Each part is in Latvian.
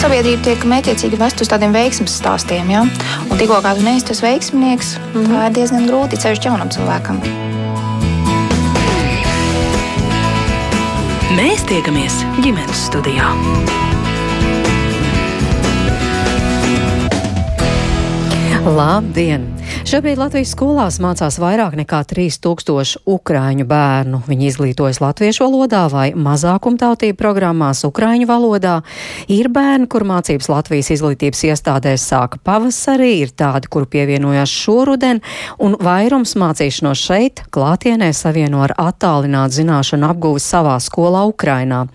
sabiedrība tiek mētiecīgi vest uz tādiem veiksmes stāstiem. Ja? Un tikko kā tu neesi tas veiksminieks, mm -hmm. tā ir diezgan grūti ceļš jaunam cilvēkam. Mēs tiekamies ģimenes studijā. Labdien! Šobrīd Latvijas skolās mācās vairāk nekā 3000 ukrāņu bērnu. Viņi izglītojas latviešu valodā vai mazākumtautību programmās ukrāņu valodā. Ir bērni, kur mācības Latvijas izglītības iestādēs sāka pavasarī, ir tādi, kuri pievienojās šoruden, un vairums mācīšanos šeit klātienē savieno ar attālinātu zināšanu apguvi savā skolā Ukrainā.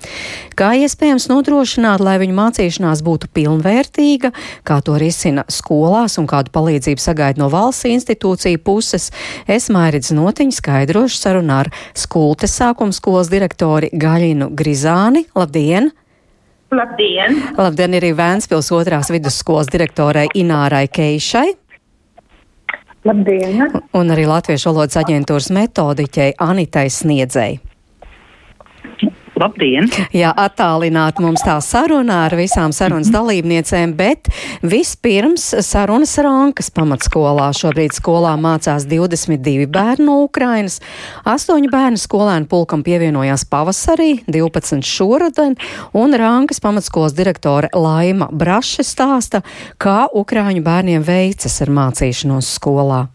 Kā iespējams nodrošināt, lai viņu mācīšanās būtu pilnvērtīga, kā to risina skolās un kādu palīdzību sagaida no valsts institūciju puses, es Mairidz Notiņu skaidrošu sarunā ar Skultes sākuma skolas direktori Gaļinu Grizāni. Labdien! Labdien! Labdien arī Vēnspils otrās vidusskolas direktorai Inārai Keišai. Labdien! Un arī Latviešu valodas aģentūras metodiķei Anitai Sniedzei. Labdien! Jā, attālināt mums tā saruna ar visām sarunas dalībniecēm, bet vispirms sarunas Rankas pamatskolā. Šobrīd skolā mācās 22 bērnu no Ukrainas. 8 bērnu skolēnu pulkam pievienojās pavasarī, 12 šoruden, un Rankas pamatskolas direktore Laima Braše stāsta, kā Ukraiņu bērniem veicas ar mācīšanos skolā.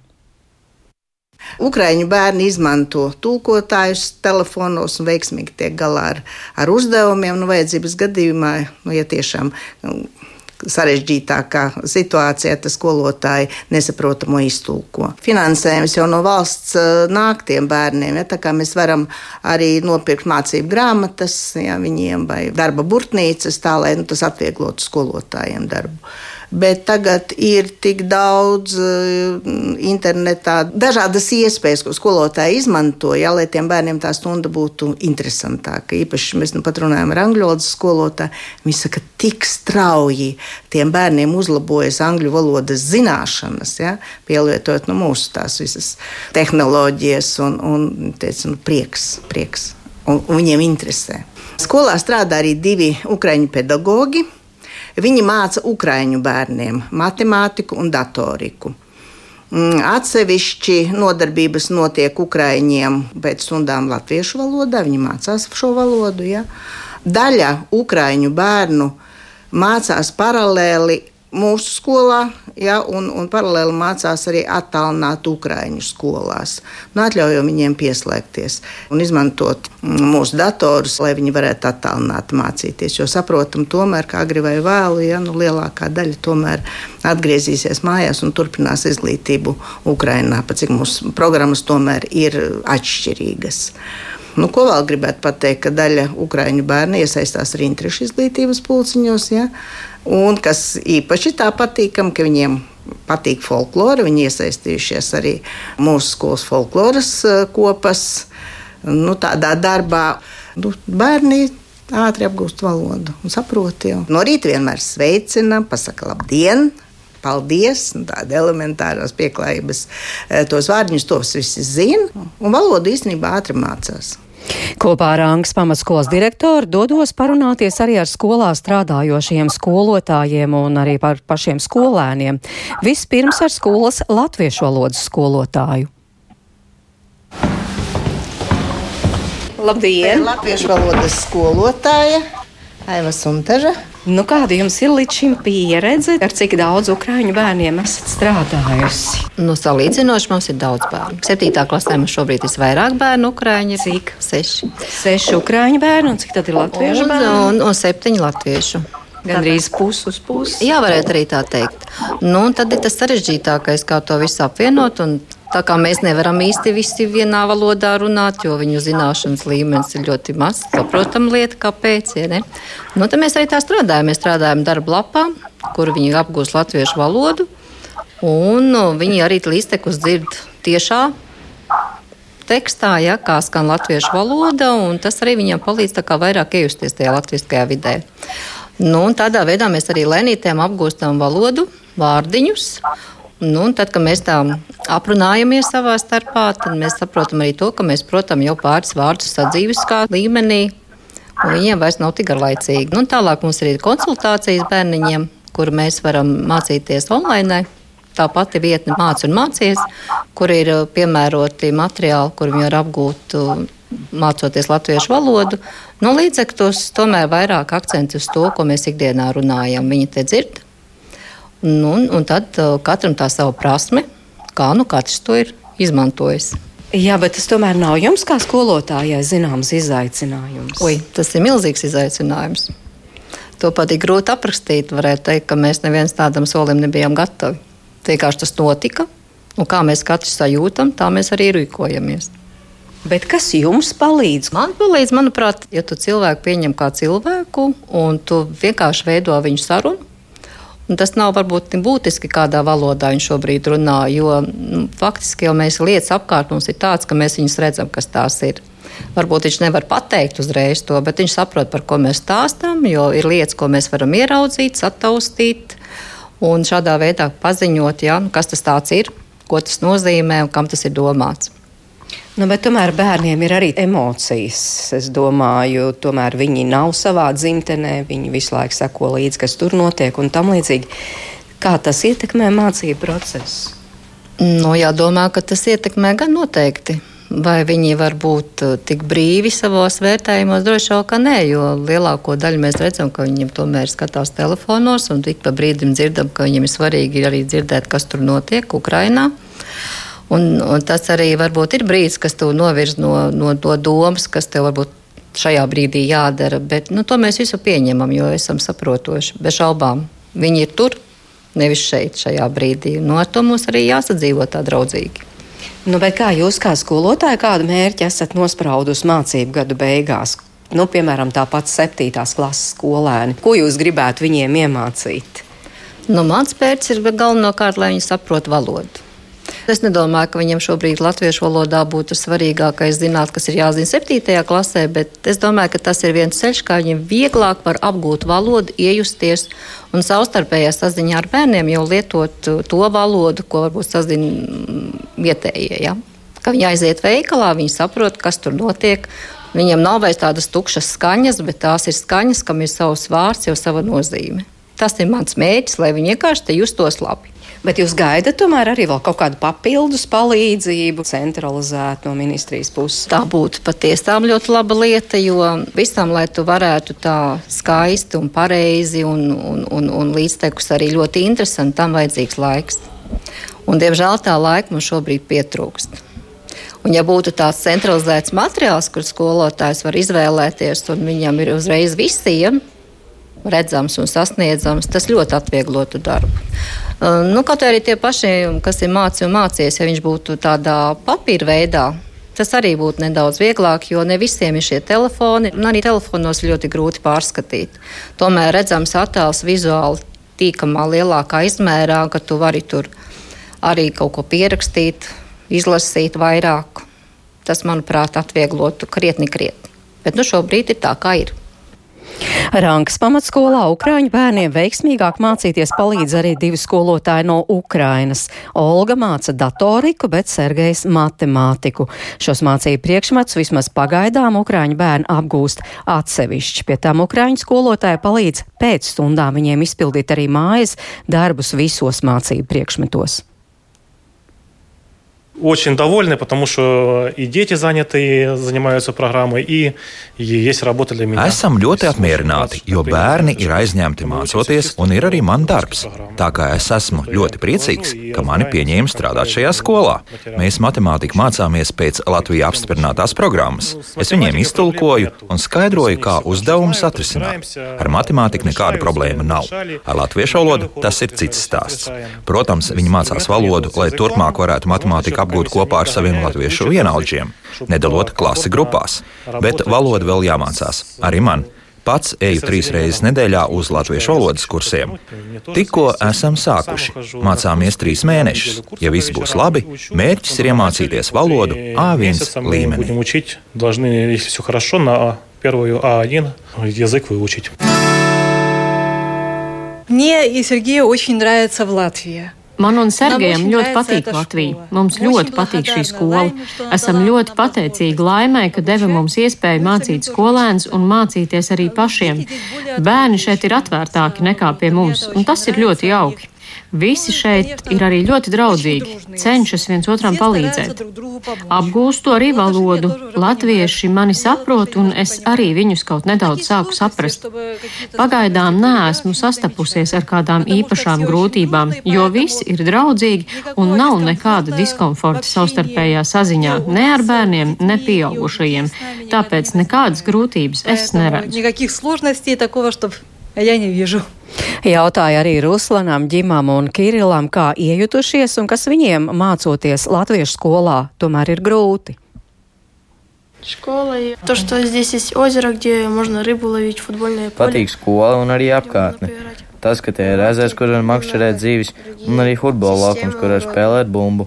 Ukraiņu bērni izmanto tulkotājus telefonos un veiksmīgi tiek galā ar, ar uzdevumiem. Nu, vajadzības gadījumā, nu, ja tiešām nu, sarežģītākā situācijā, tas skolotāji nesaprotamo iztulko. Finansējums jau no valsts eh, nāk tiem bērniem, ja, tā kā mēs varam arī nopirkt mācību grāmatas ja, viņiem vai darba burtnīcas, tā lai nu, tas atvieglotu skolotājiem darbu bet tagad ir tik daudz uh, internetā, dažādas iespējas, ko skolotāji izmanto, ja, lai tiem bērniem tā stunda būtu interesantāka. Īpaši mēs nu pat runājam ar angļu valodas skolotāju. Viņi saka, tik strauji tiem bērniem uzlabojas angļu valodas zināšanas, ja, pielietojot nu, mūsu tās visas tehnoloģijas un, un teicu, nu, prieks. prieks. Un, un viņiem interesē. Skolā strādā arī divi ukraiņu pedagoģi. Viņi māca ukraiņu bērniem matemātiku un datoriku. Mm, atsevišķi nodarbības notiek ukraiņiem pēc stundām latviešu valodā, viņi mācās šo valodu. Ja? Daļa ukraiņu bērnu mācās paralēli mūsu skolā, ja, un, un paralēli mācās arī attālināt Ukrāņu skolās. Nu, atļaujam viņiem pieslēgties un izmantot mm, mūsu datorus, lai viņi varētu attālināt mācīties. Jo saprotam, tomēr, kā agri vai vēlu, ja nu, lielākā daļa tomēr atgriezīsies mājās un turpinās izglītību Ukrajinā, pat cik mūsu programmas tomēr ir atšķirīgas. Nu, ko vēl gribētu pateikt, ka daļa ukrāņu bērnu iesaistās arī interešu izglītības pulciņos. Ja? Un kas īpaši tā patīkam, ka viņiem patīk folklora, viņi iesaistījušies arī mūsu skolas folkloras eh, kopas. Nu, tādā darbā nu, bērni ātri apgūst valodu un saprot jau. No rīta vienmēr sveicina, pasaka labdien! Paldies! Tāda elementārās pieklājības, eh, tos vārdiņus tos visi zina, un valodu īstenībā ātri mācās. Kopā ar Angas pamatskolas direktoru dodos parunāties arī ar skolā strādājošiem skolotājiem un arī par pašiem skolēniem. Vispirms ar skolas latviešu valodas skolotāju. Labdien! Latviešu valodas skolotāja Aiva Suntaža. Nu, kāda jums ir līdz šim pieredze, ar cik daudz ukrāņu bērniem esat strādājusi? Nu, salīdzinoši mums ir daudz bērnu. Septītā klasē mums šobrīd ir vairāk bērnu ukrāņu. Cik? Seši. Seši ukrāņu bērnu, un cik tad ir latviešu un, bērnu? Un, un septiņi latviešu. Gan arī pusi uz pusi. Jā, varētu arī tā teikt. Nu, tad ir tas sarežģītākais, kā to visu apvienot. Tā kā mēs nevaram īsti visi vienā valodā runāt, jo viņu zināšanas līmenis ir ļoti mazs, saprotama lieta, kāpēc. Ja ne? nu, tad mēs arī tā strādājam. Mēs strādājam darba lapā, kur viņi apgūst latviešu valodu, un nu, viņi arī līdztekus dzird tiešā tekstā, ja, kā skan latviešu valoda, un tas arī viņiem palīdz vairāk iejusties tajā latviskajā vidē. Nu, tādā veidā mēs arī lēnītēm apgūstam valodu, vārdiņus. Nu, tad, kad mēs tā aprunājamies savā starpā, tad mēs saprotam arī to, ka mēs, protams, jau pāris vārdus sadzīviskā līmenī un viņiem vairs nav tik garlaicīgi. Nu, tālāk mums ir konsultācijas bērniņiem, kur mēs varam mācīties online. Tā pati vietne māca un mācies, kur ir uh, piemēroti materiāli, kur viņi var apgūt uh, mācoties latviešu valodu. Nu, līdzekļos tomēr vairāk akcents uz to, ko mēs ikdienā runājam. Viņi te dzird. Nu, un, un tad uh, katram tā sava prasme, kā nu katrs to ir izmantojis. Jā, bet tas tomēr nav jums, kā skolotājai, zināms izaicinājums. Ui, tas ir milzīgs izaicinājums. To pat ir grūti aprakstīt. Varētu teikt, ka mēs neviens tādam solim nebijām gatavi. Vienkārši tas notika, un kā mēs katrs sajūtam, tā mēs arī rīkojamies. Bet kas jums palīdz? Man palīdz, manuprāt, ja tu cilvēku pieņem kā cilvēku un tu vienkārši veido viņu sarunu. Un tas nav varbūt būtiski, kādā valodā viņš šobrīd runā, jo nu, faktiski jau mēs lietas apkārt mums ir tāds, ka mēs viņus redzam, kas tās ir. Varbūt viņš nevar pateikt uzreiz to, bet viņš saprot, par ko mēs stāstām, jo ir lietas, ko mēs varam ieraudzīt, sataustīt un šādā veidā paziņot, ja, nu, kas tas ir, ko tas nozīmē un kam tas ir domāts. Nu, tomēr bērniem ir arī emocijas. Es domāju, tomēr viņi nav savā dzimtenē, viņi visu laiku seko līdzi, kas tur notiek un tam līdzīgi. Kā tas ietekmē mācību procesu? Nu, jādomā, ka tas ietekmē gan noteikti. Vai viņi var būt uh, tik brīvi savos vērtējumos? Droši vien, ka nē, jo lielāko daļu mēs redzam, ka viņiem tomēr skatās telefonos, un ik pa brīdim dzirdam, ka viņiem ir svarīgi arī dzirdēt, kas tur notiek Ukrajinā. Un, un tas arī varbūt ir brīdis, kas tev novirz no, no, no domas, kas tev varbūt šajā brīdī jādara. Bet nu, to mēs visu pieņemam, jo esam saprotoši. Bez šaubām viņi ir tur, nevis šeit, šajā brīdī. No nu, ar to mums arī jāsadzīvot tā draudzīgi. Nu, kā jūs, kā skolotāji, kādu mērķi esat nospraudusi mācību gadu beigās? Nu, piemēram, tā pats septītās klases skolēni. Ko jūs gribētu viņiem iemācīt? Nu, mans pērts ir galvenokārt, lai viņi saprotu valodu. Es nedomāju, ka viņiem šobrīd latviešu valodā būtu svarīgākais zināt, kas ir jāzina 7. klasē, bet es domāju, ka tas ir viens ceļš, kā viņiem vieglāk var apgūt valodu, iejusties un savstarpējā saziņā ar bērniem jau lietot to valodu, ko varbūt sazina mm, vietējie. Ja? Ka viņi aiziet veikalā, viņi saprot, kas tur notiek. Viņiem nav vairs tādas tukšas skaņas, bet tās ir skaņas, kam ir savs vārds, jau sava nozīme. Tas ir mans mērķis, lai viņi vienkārši justos labi. Bet jūs gaidat tomēr arī vēl kaut kādu papildus palīdzību centralizēt no ministrijas puses? Tā būtu patiešām ļoti laba lieta, jo visam, lai tu varētu tā skaisti un pareizi un, un, un, un līdztekus arī ļoti interesanti, tam vajadzīgs laiks. Un, diemžēl tā laika mums šobrīd pietrūkst. Un, ja būtu tāds centralizēts materiāls, kur skolotājs var izvēlēties, un viņam ir uzreiz visiem redzams un sasniedzams, tas ļoti atvieglotu darbu. Nu, kaut arī tie paši, kas ir mācījuši un mācījies, ja viņš būtu tādā papīra veidā, tas arī būtu nedaudz vieglāk, jo ne visiem ir šie telefoni, un arī telefonos ļoti grūti pārskatīt. Tomēr redzams attēls vizuāli tīkamā lielākā izmērā, ka tu vari tur arī kaut ko pierakstīt, izlasīt vairāk. Tas, manuprāt, atvieglotu krietni, krietni. Bet nu, šobrīd ir tā, kā ir. Rankas pamatskolā Ukrāņu bērniem veiksmīgāk mācīties palīdz arī divi skolotāji no Ukrainas. Olga māca datoriku, bet Sergejs matemātiku. Šos mācību priekšmetus vismaz pagaidām Ukrāņu bērni apgūst atsevišķi. Pie tam Ukrāņu skolotāji palīdz pēc stundām viņiem izpildīt arī mājas darbus visos mācību priekšmetos очень довольны, потому что и дети заняты, занимаются программой, и, и есть работа для меня. Esam ļoti apmierināti, jo bērni ir aizņemti mācoties, un ir arī man darbs. Tā kā es esmu ļoti priecīgs, ka mani pieņēma strādāt šajā skolā. Mēs matemātiku mācāmies pēc Latvijas apstiprinātās programmas. Es viņiem iztulkoju un skaidroju, kā uzdevumus atrisināt. Ar matemātiku nekāda problēma nav. Ar latviešu valodu tas ir cits stāsts. Protams, viņi mācās valodu, lai turpmāk varētu matemātiku apgūt apgūt kopā ar saviem latviešu vienaudžiem, nedalot klasi grupās. Bet valoda vēl jāmācās. Arī man. Pats eju trīs reizes nedēļā uz latviešu valodas kursiem. Tikko esam sākuši. Mācāmies trīs mēnešus. Ja viss būs labi, mērķis ir iemācīties valodu A1 līmenī. Первую А1 язык выучить. Мне и Сергею очень нравится в Латвии. Man un Sergejam ļoti patīk Latvija. Mums ļoti patīk šī skola. Esam ļoti pateicīgi laimai, ka deva mums iespēju mācīt skolēnus un mācīties arī pašiem. Bērni šeit ir atvērtāki nekā pie mums, un tas ir ļoti jauki. Visi šeit ir arī ļoti draudzīgi, cenšas viens otram palīdzēt. Apgūstu arī valodu. Latvieši mani saprot, un es arī viņus kaut nedaudz sāku saprast. Pagaidām neesmu sastapusies ar kādām īpašām grūtībām, jo visi ir draudzīgi un nav nekāda diskomforta savstarpējā saziņā ne ar bērniem, ne pieaugušajiem. Tāpēc nekādas grūtības es neredzu Я не вижу. Jautāja arī Ruslanam, Ģimam un Kirilam, kā iejutušies un kas viņiem mācoties latviešu skolā tomēr ir grūti. Школа и то, что здесь есть озеро, где можно рыбу ловить, футбольное поле. Patīk skola un arī apkārtne. Tas, ka te ir ezers, kur var makšķerēt dzīves, un arī futbola laukums, kur var spēlēt bumbu.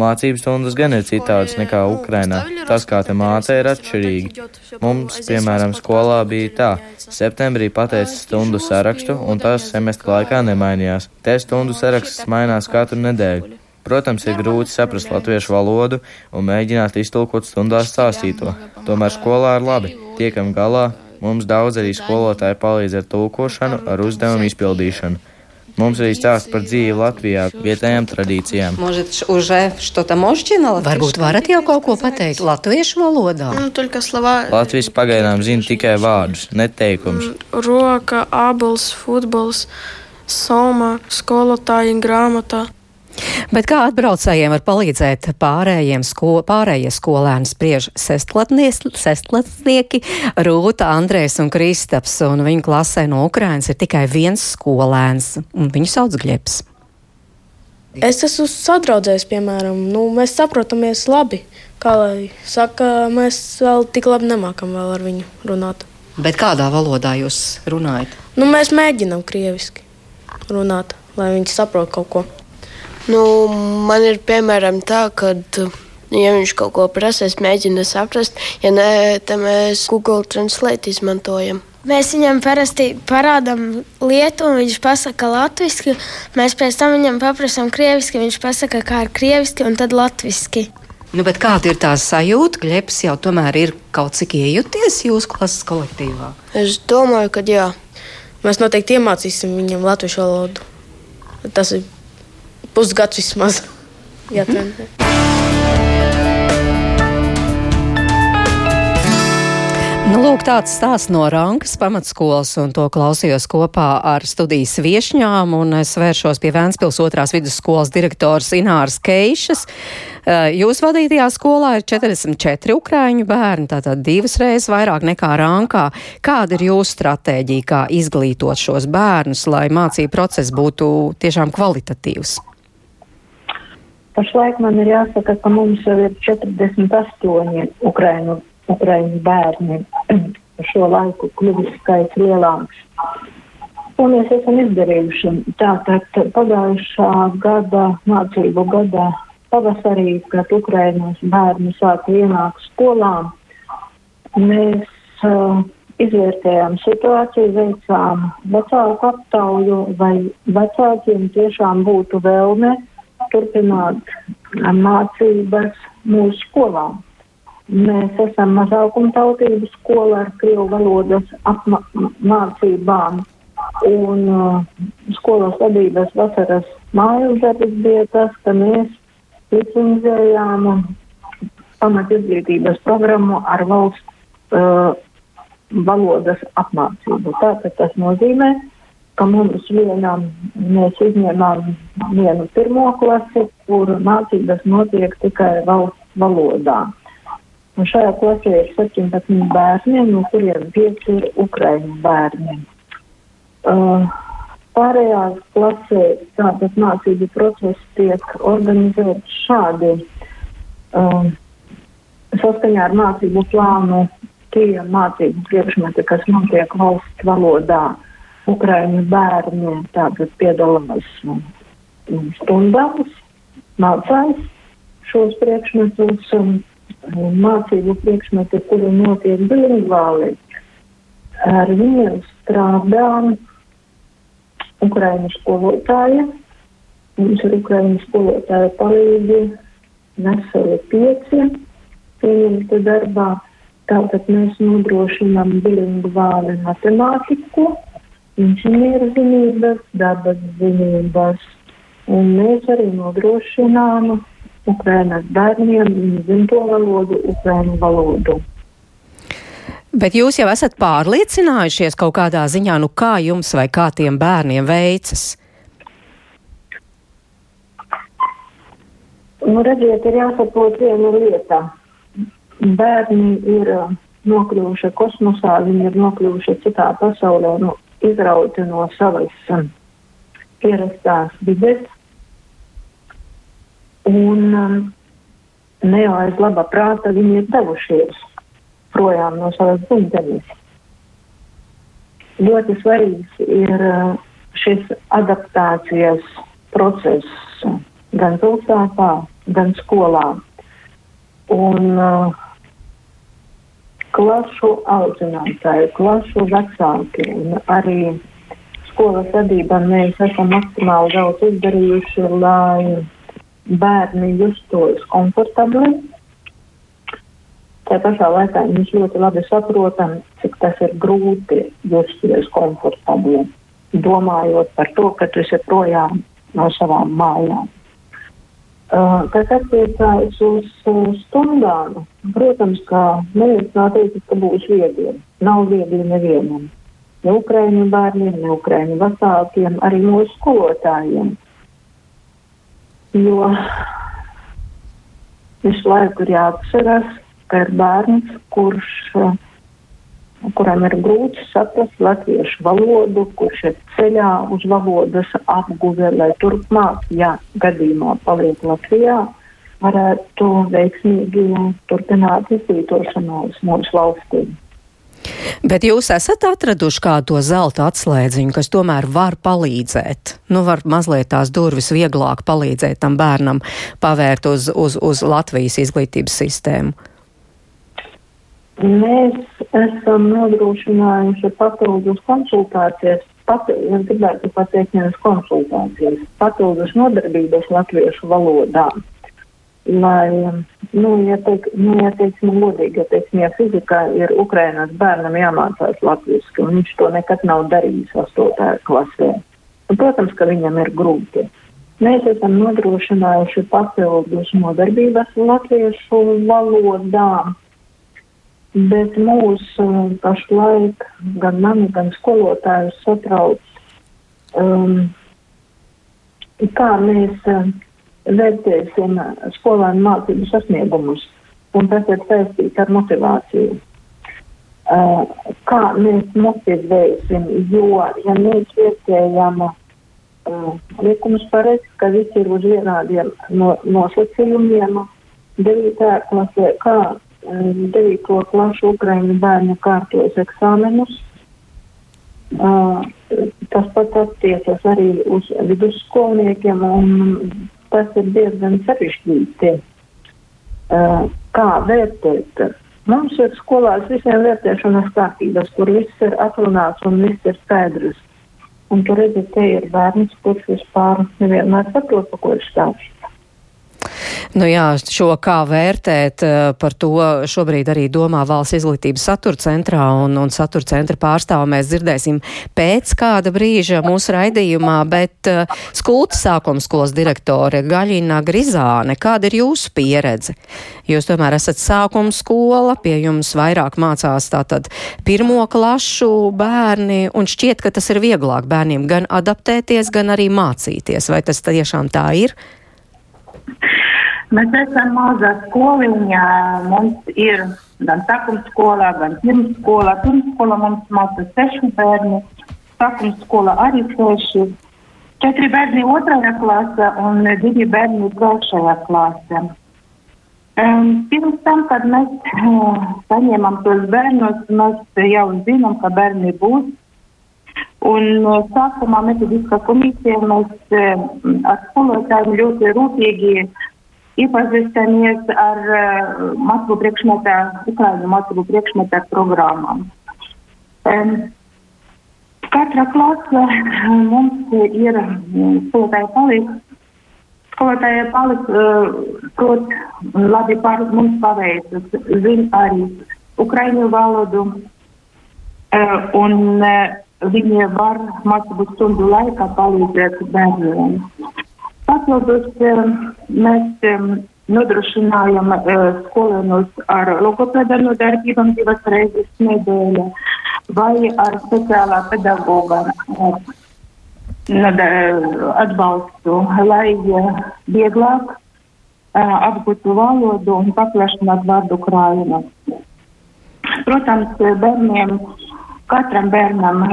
Mācības stundas gan ir citādas nekā Ukrainā. Tas, kā te māca, ir atšķirīgi. Mums, piemēram, skolā bija tā, septembrī pateica stundu sarakstu, un tas semestra laikā nemainījās. Te stundu saraksts mainās katru nedēļu. Protams, ir grūti saprast latviešu valodu un mēģināt iztulkot stundās stāstīto. Tomēr skolā ir labi, tiekam galā, mums daudz arī skolotāji palīdz ar tulkošanu, ar uzdevumu izpildīšanu. Mums arī stāsta par dzīvi Latvijā, vietējām tradīcijām. Varbūt varat jau kaut ko pateikt latviešu valodā? Latvijas pagaidām zina tikai vārdus, neteikums. Roka, abols, futbols, soma, skolotāja grāmatā. Bet kā atbraucējiem var palīdzēt pārējiem sko, pārējie skolēni spriež sestlatnieki Rūta, Andrēs un Kristaps, un viņu klasē no Ukrainas ir tikai viens skolēns, un viņu sauc Gļeps. Es esmu sadraudzējis, piemēram, nu, mēs saprotamies labi. Kā lai saka, mēs vēl tik labi nemākam vēl ar viņu runāt. Bet kādā valodā jūs runājat? Nu, mēs mēģinām krieviski runāt, lai viņi saprot kaut ko. Nu, man ir piemēram tā, ka. Ja viņš kaut ko prasa, es mēģinu saprast. Ja nē, tad mēs Google Translate izmantojam. Mēs viņam parasti parādām lietu, un viņš pasaka latviešu. Mēs pēc tam viņam paprasām krieviski, viņš pasaka, kā ir krieviski, un tad latviešu. Nu, kāda ir tā sajūta, ka Leps jau tomēr ir kaut cik iejuties jūsu klases kolektīvā? Es domāju, ka jā. Mēs noteikti iemācīsim viņam latviešu valodu. Tas ir pusgads vismaz. Jātrenē. Nu, lūk, tāds stāsts no Rankas pamatskolas, un to klausījos kopā ar studijas viešņām, un es vēršos pie Vēnspils otrās vidusskolas direktors Ināras Keišas. Eh, Jūs vadītajā skolā ir 44 ukrāņu bērni, tātad divas reizes vairāk nekā Rankā. Kāda ir jūsu stratēģija, kā izglītot šos bērnus, lai mācību process būtu tiešām kvalitatīvs? Pašlaik man ir jāsaka, ka mums jau ir 48 Ukraiņu, Ukraiņu bērni. Šo laiku kļuvis skaits lielāks. Un mēs esam izdarījuši tātad pagājušā gada mācību gada pavasarī, kad Ukrainas bērni sāka ienākt skolām, mēs uh, izvērtējām situāciju, veicām vecāku aptauju, vai vecākiem tiešām būtu vēlme turpināt mācības mūsu skolām. Mēs esam mazākumtautības skola ar krievu valodas apmācībām. Un uh, skolas vadības vasaras mājas darbs bija tas, ka mēs licenzējām pamat izglītības programmu ar valsts uh, valodas apmācību. Tātad tas nozīmē, ka mums vienam mēs izņēmām vienu pirmo klasi, kur mācības notiek tikai valsts valodā. Un šajā klasē ir 17 bērni, no kuriem 5 ir ukraiņu bērni. Uh, pārējās klasēs tātad mācību process tiek organizēts šādi. Uh, saskaņā ar mācību plānu tie mācību priekšmeti, kas notiek valsts valodā, uh, Ukraiņu bērni tātad piedalās stundās, mācās šos priekšmetus un mācību priekšmeti, kuri notiek bilingvāli. Ar viņiem strādā Ukraiņu skolotāja, Mums ir Ukraiņu skolotāja palīdzi, nesali pieci pieņemti darbā. Tātad mēs nodrošinām bilingvāli matemātiku, inženieru zinības, dabas zinības. Un mēs arī nodrošinām Ukrainas bērniem dzimto valodu, Ukraiņu valodu. Bet jūs jau esat pārliecinājušies kaut kādā ziņā, nu kā jums vai kā tiem bērniem veicas? Nu, redziet, ir jāsaprot viena lieta. Bērni ir uh, nokļuvuši kosmosā, viņi ir nokļuvuši citā pasaulē, nu, izrauti no savas um, ierastās vides. Un um, ne jau aiz laba prāta viņi ir devušies projām no savas dzimtenes. Ļoti svarīgs ir uh, šis adaptācijas process gan pilsētā, gan skolā. Un uh, klašu audzinātāji, klašu vecāki un arī skolas vadībā mēs esam maksimāli daudz izdarījuši, lai bērni justos komfortabli. Tā pašā laikā mēs ļoti labi saprotam, cik tas ir grūti justies komfortabli, domājot par to, ka tu esi projām no savām mājām. Uh, kas attiecās uz uh, stundām, protams, ka neviens nav teicis, ka būs viegli. Nav viegli nevienam. Ne Ukraiņu bērniem, ne Ukraiņu vecākiem, arī mūsu skolotājiem. Jo visu laiku ir jāatcerās, ka ir bērns, kurš uh, kuram ir grūti saprast latviešu valodu, kurš ir ceļā uz valodas apguve, lai turpmāk, ja gadījumā paliek Latvijā, varētu veiksmīgi turpināt izglītošanos mūsu valstī. Bet jūs esat atraduši kādu to zelta atslēdziņu, kas tomēr var palīdzēt. Nu, var mazliet tās durvis vieglāk palīdzēt tam bērnam pavērt uz, uz, uz Latvijas izglītības sistēmu. Mēs esam nodrošinājuši papildus konsultācijas, es gribētu pateikt, nevis konsultācijas, papildus nodarbības latviešu valodā. Lai, nu, ja teik, nu, ja teiksim godīgi, ja teiksim, ja fizikā ir Ukrainas bērnam jāmācās latviski, un viņš to nekad nav darījis 8. klasē. Un, protams, ka viņam ir grūti. Mēs esam nodrošinājuši papildus nodarbības latviešu valodām bet mūs pašlaik gan mani, gan skolotājus satrauc, um, kā mēs uh, vērtēsim skolēnu mācību sasniegumus, un tas ir saistīts ar motivāciju. Uh, kā mēs motivēsim, jo, ja mēs vērtējam uh, likumus paredz, ka visi ir uz vienādiem no, nosacījumiem, 9. klasē, kā 9. klašu Ukraiņu bērnu kārtos eksāmenus. Tas pats attiecas arī uz vidusskolniekiem, un tas ir diezgan sarežģīti. Kā vērtēt? Mums ir skolās visiem vērtēšanas kārtības, kur viss ir atrunāts un viss ir skaidrs. Un tur redzat, te ir bērns, kurš vispār nevienmēr saprot, pa ko ir stāsts. Nu jā, šo kā vērtēt, eh, par to šobrīd arī domā valsts izglītības satura centrā un, un satura centra pārstāvu mēs dzirdēsim pēc kāda brīža mūsu raidījumā, bet uh, skulta sākuma skolas direktore Gaļina Grizāne, kāda ir jūsu pieredze? Jūs tomēr esat sākuma skola, pie jums vairāk mācās tātad pirmo klašu bērni, un šķiet, ka tas ir vieglāk bērniem gan adaptēties, gan arī mācīties. Vai tas tiešām tā ir? Mēs esam maza skoliņa, mums ir gan sākuma skolā, gan pirmsskolā. Pirmsskolā mums mācās seši bērni, sākuma skolā arī seši. Četri bērni otrajā klasē un divi bērni trešajā klasē. Um, pirms tam, kad mēs uh, saņēmām tos bērnus, mēs jau zinām, ka bērni būs. Un sākumā metodiskā komisija mēs ar skolotājiem ļoti rūpīgi iepazīstamies ar uh, mācību priekšmetā, Ukraiņu mācību priekšmetā programmām. Um, katra klase mums ir skolotāja palīgs, Skolotāja paliks, uh, prot, labi par mums paveicas, zina arī ukraiņu valodu, uh, un uh, viņi var mācību stundu laikā palīdzēt bērniem. Papildus uh, mēs um, nodrošinājam uh, skolēnus ar logopēda nodarbībām divas reizes nedēļā vai ar speciālā pedagoga. Uh, atbalstu, lai vieglāk apgūtu valodu un paplašinātu vārdu krājumu. Protams, bērniem, katram bērnam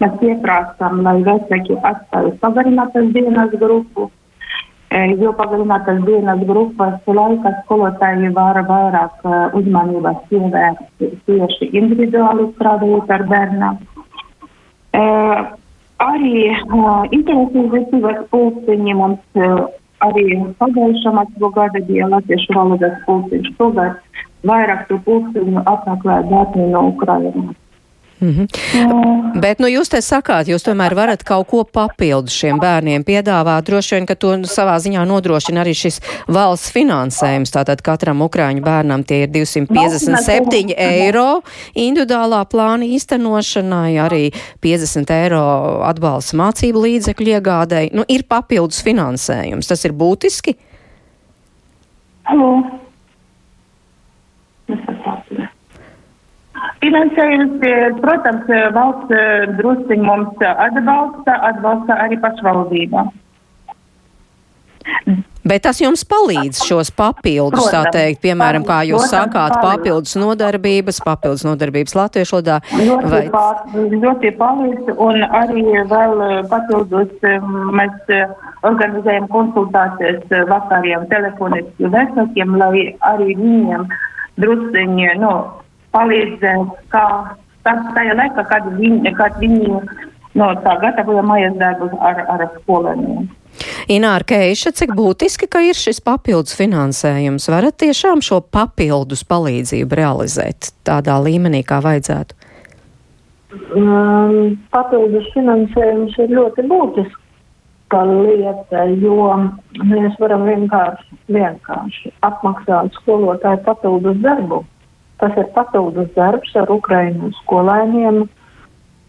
mēs pieprasām, lai vecāki atstāja pagarinātas dienas grupu, jo pagarinātas dienas grupas laikā skolotāji var vairāk uzmanības pievērst tieši individuāli strādājot ar bērniem. Arī uh, intensīvas pulciņi mums uh, arī pagājušā mācību gada bija latviešu valodas pulciņš. Šogad vairāk tu pulciņu apmeklē bērni no Ukrainas. Mm -hmm. Bet, nu, jūs te sakāt, jūs tomēr varat kaut ko papildus šiem bērniem piedāvāt. Droši vien, ka to savā ziņā nodrošina arī šis valsts finansējums. Tātad katram ukrāņu bērnam tie ir 257 eiro individuālā plāna īstenošanai, arī 50 eiro atbalsta mācību līdzekļu iegādēji. Nu, ir papildus finansējums. Tas ir būtiski? Halo. Finansējums, protams, valsts drusciņi mums atbalsta, atbalsta arī pašvaldība. Bet tas jums palīdz šos papildus, Protams, tā teikt, piemēram, kā jūs protams, sakāt, papildus nodarbības, papildus nodarbības latviešu lodā. Ļoti, vai... pār, ļoti palīdz, un arī vēl papildus mēs organizējam konsultācijas vakariem telefoniski vecākiem, lai arī viņiem drusciņi, nu, palīdzēt, kā tas tajā laikā, kad viņi, kad viņi no, tā, gatavoja mājas darbus ar, ar skolēniem. Ināra Keiša, cik būtiski, ka ir šis papildus finansējums? Varat tiešām šo papildus palīdzību realizēt tādā līmenī, kā vajadzētu? Um, papildus finansējums ir ļoti būtiska lieta, jo mēs varam vienkārši, vienkārši apmaksāt skolotāju papildus darbu. Tas ir papildus darbs ar Ukraiņu skolēniem.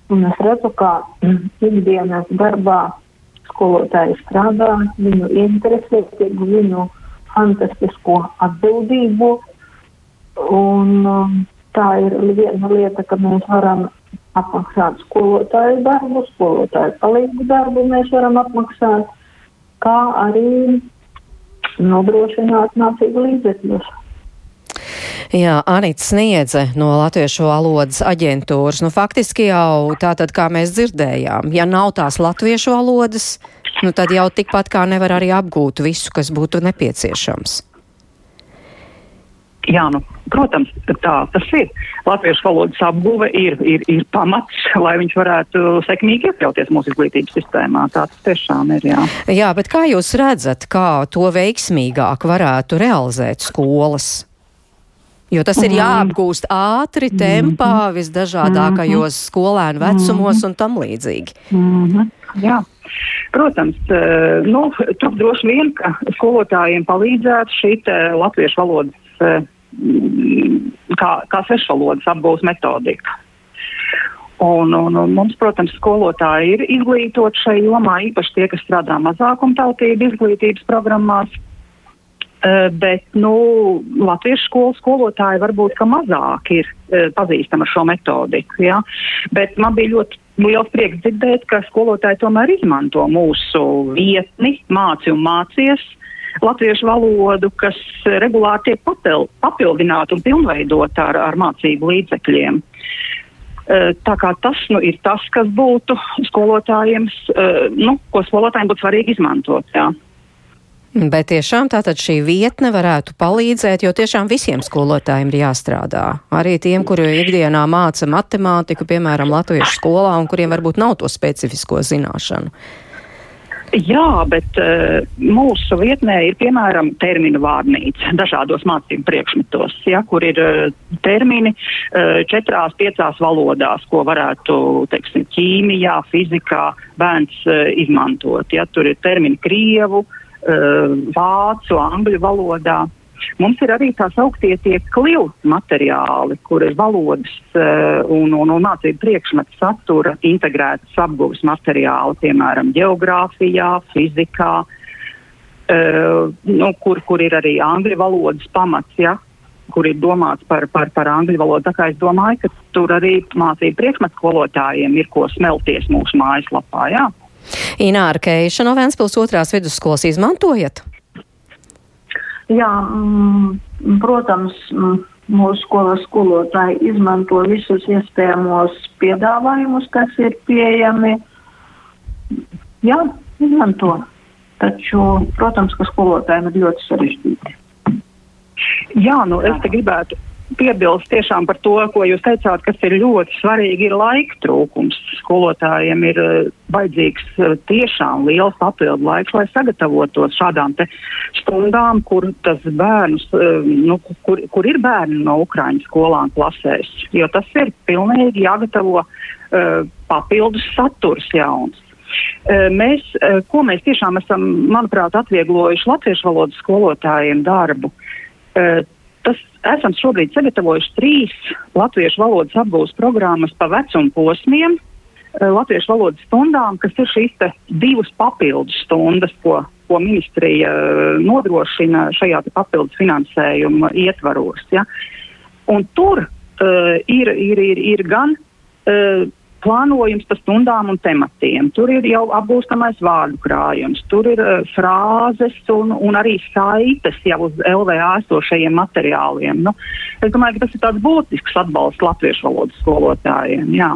Un es redzu, kā ikdienas darbā skolotāji strādā, viņu interesētību, viņu fantastisko atbildību. Un, um, tā ir viena lieta, ka mēs varam apmaksāt skolotāju darbu, skolotāju palīdzību darbu mēs varam apmaksāt, kā arī nodrošināt mācību līdzekļus. Jā, Anita Sniedze no Latviešu valodas aģentūras. Nu, faktiski jau tātad, kā mēs dzirdējām, ja nav tās latviešu valodas, nu, tad jau tikpat kā nevar arī apgūt visu, kas būtu nepieciešams. Jā, nu, protams, tā tas ir. Latviešu valodas apguve ir, ir, ir pamats, lai viņš varētu sekmīgi iekļauties mūsu izglītības sistēmā. Tā tas tiešām ir. Jā. jā, bet kā jūs redzat, kā to veiksmīgāk varētu realizēt skolas? Jo tas ir mhm. jāapgūst ātri, tempā, mhm. visdažādākajos mhm. skolēnu vecumos un tam līdzīgi. Jā. Protams, nu, tur droši vien, ka skolotājiem palīdzētu šī latviešu valodas, eh, kā, kā svešvalodas apgūst metodika. Un, un, un mums, protams, skolotāji ir izglītoti šai jomā, īpaši tie, kas strādā mazākumtautību izglītības programmās. Uh, bet nu, latviešu skolu skolotāji varbūt mazāk ir uh, pazīstami ar šo metodiku. Ja? Bet man bija ļoti liels prieks dzirdēt, ka skolotāji tomēr izmanto mūsu vietni, māci un mācies latviešu valodu, kas regulāri tiek papil, papildināta un pilnveidota ar, ar mācību līdzekļiem. Uh, tā kā tas nu, ir tas, kas būtu skolotājiem, nu, ko skolotājiem būtu svarīgi izmantot. Jā. Bet tiešām tātad šī vietne varētu palīdzēt, jo tiešām visiem skolotājiem ir jāstrādā. Arī tiem, kuri ikdienā māca matemātiku, piemēram, latviešu skolā, un kuriem varbūt nav to specifisko zināšanu. Jā, bet uh, mūsu vietnē ir piemēram terminu vārnīca dažādos mācību priekšmetos, ja, kur ir uh, termini uh, četrās, piecās valodās, ko varētu, teiksim, ķīmijā, fizikā bērns uh, izmantot. Ja, tur ir termini krievu, uh, vācu, angļu valodā. Mums ir arī tā sauktie tie kliu materiāli, kur ir valodas uh, un, un, un mācību priekšmetu satura integrētas apguves materiāli, piemēram, geogrāfijā, fizikā, uh, nu, kur, kur ir arī angļu valodas pamats. Ja? kur ir domāts par, par, par angļu valodu. Tā kā es domāju, ka tur arī mācību priekšmetu skolotājiem ir ko smelties mūsu mājaslapā. Jā. Ināra Keiša no Vēnspils otrās vidusskolas izmantojat? Jā, mm, protams, mm, mūsu skolas skolotāji izmanto visus iespējamos piedāvājumus, kas ir pieejami. Jā, izmanto. Taču, protams, ka skolotājiem ir ļoti sarežģīti. Jā, nu es te gribētu piebilst tiešām par to, ko jūs teicāt, kas ir ļoti svarīgi, ir laika trūkums. Skolotājiem ir uh, vajadzīgs uh, tiešām liels papildu laiks, lai sagatavotos šādām stundām, kur bērnus, uh, nu, kur, kur ir bērni no Ukraiņu skolām klasēs, jo tas ir pilnīgi jāgatavo papildus saturs jauns. Mēs, ko mēs tiešām esam, manuprāt, atvieglojuši latviešu valodas skolotājiem darbu, tas esam šobrīd sagatavojuši trīs latviešu valodas apgūves programmas pa vecumu posmiem. Latviešu valodas stundām, kas ir šīs divas papildus stundas, ko, ko ministrija nodrošina šajā papildus finansējuma ietvaros. Ja. Un tur uh, ir, ir, ir, ir gan uh, plānojums pa stundām un tematiem. Tur ir jau apgūstamais vārdu krājums, tur ir uh, frāzes un, un arī saites jau uz LVA esošajiem materiāliem. Nu, es domāju, ka tas ir tāds būtisks atbalsts latviešu valodas skolotājiem. Jā.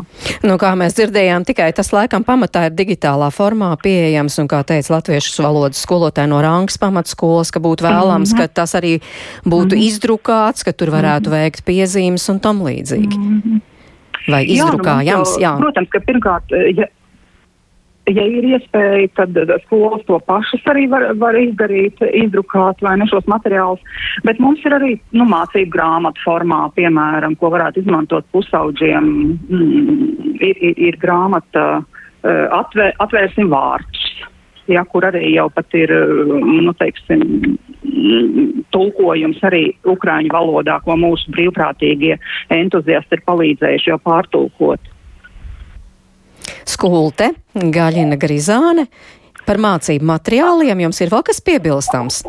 Nu, kā mēs dzirdējām, tikai tas laikam pamatā ir digitālā formā pieejams, un kā teica latviešu valodas skolotāja no Rangas pamatskolas, ka būtu vēlams, mm -hmm. ka tas arī būtu mm -hmm. izdrukāts, ka tur varētu mm -hmm. veikt piezīmes un tam līdzīgi. Mm -hmm vai izdrukājams? Jā, nu, jā. Protams, ka pirmkārt, ja, ja ir iespēja, tad skolas to pašas arī var, var izdarīt, izdrukāt vai ne šos materiālus. Bet mums ir arī nu, mācību grāmatu formā, piemēram, ko varētu izmantot pusauģiem. Mm, ir, ir, ir grāmata uh, atvēr, Atvērsim vārdus ja, kur arī jau pat ir, nu, teiksim, tulkojums arī ukraiņu valodā, ko mūsu brīvprātīgie entuziasti ir palīdzējuši jau pārtulkot. Skulte, Gaļina Grizāne, par mācību materiāliem jums ir vēl kas piebilstams?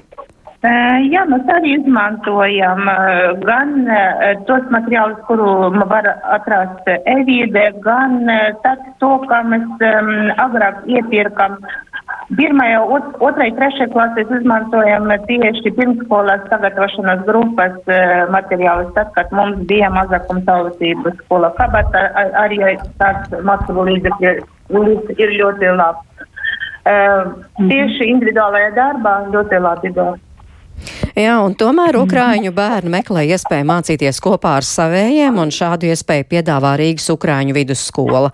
Jā, mēs arī izmantojam gan tos materiālus, kuru var atrast e-vīdē, gan to, kā mēs agrāk iepirkam Pirmajā, otrai, trešajā klasēs izmantojam tieši pirmskolās sagatavošanas grupas uh, materiālus, tad, kad mums bija mazākumtautības skola kabata, ar, arī tāds mācību līdzekļi ir ļoti labs. Uh, tieši individuālajā darbā ļoti labi dod. Jā, un tomēr Ukrāņu bērni meklē iespēju mācīties kopā ar savējiem, un šādu iespēju piedāvā Rīgas Ukrāņu vidusskola.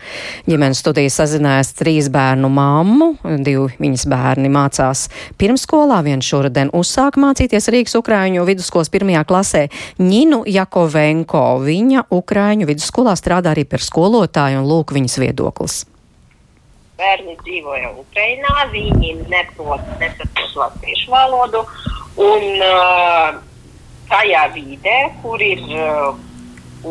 Ģimenes studijas sazinājās trīs bērnu mammu, divi viņas bērni mācās pirmskolā, viens šoruden uzsāka mācīties Rīgas Ukrāņu vidusskolas pirmajā klasē. Ņinu Jakovenko, viņa Ukrāņu vidusskolā strādā arī par skolotāju, un lūk viņas viedoklis bērni dzīvoja Ukrajinā, viņi neprot, nesaprot latviešu valodu, Un uh, tajā vidē, kur ir uh,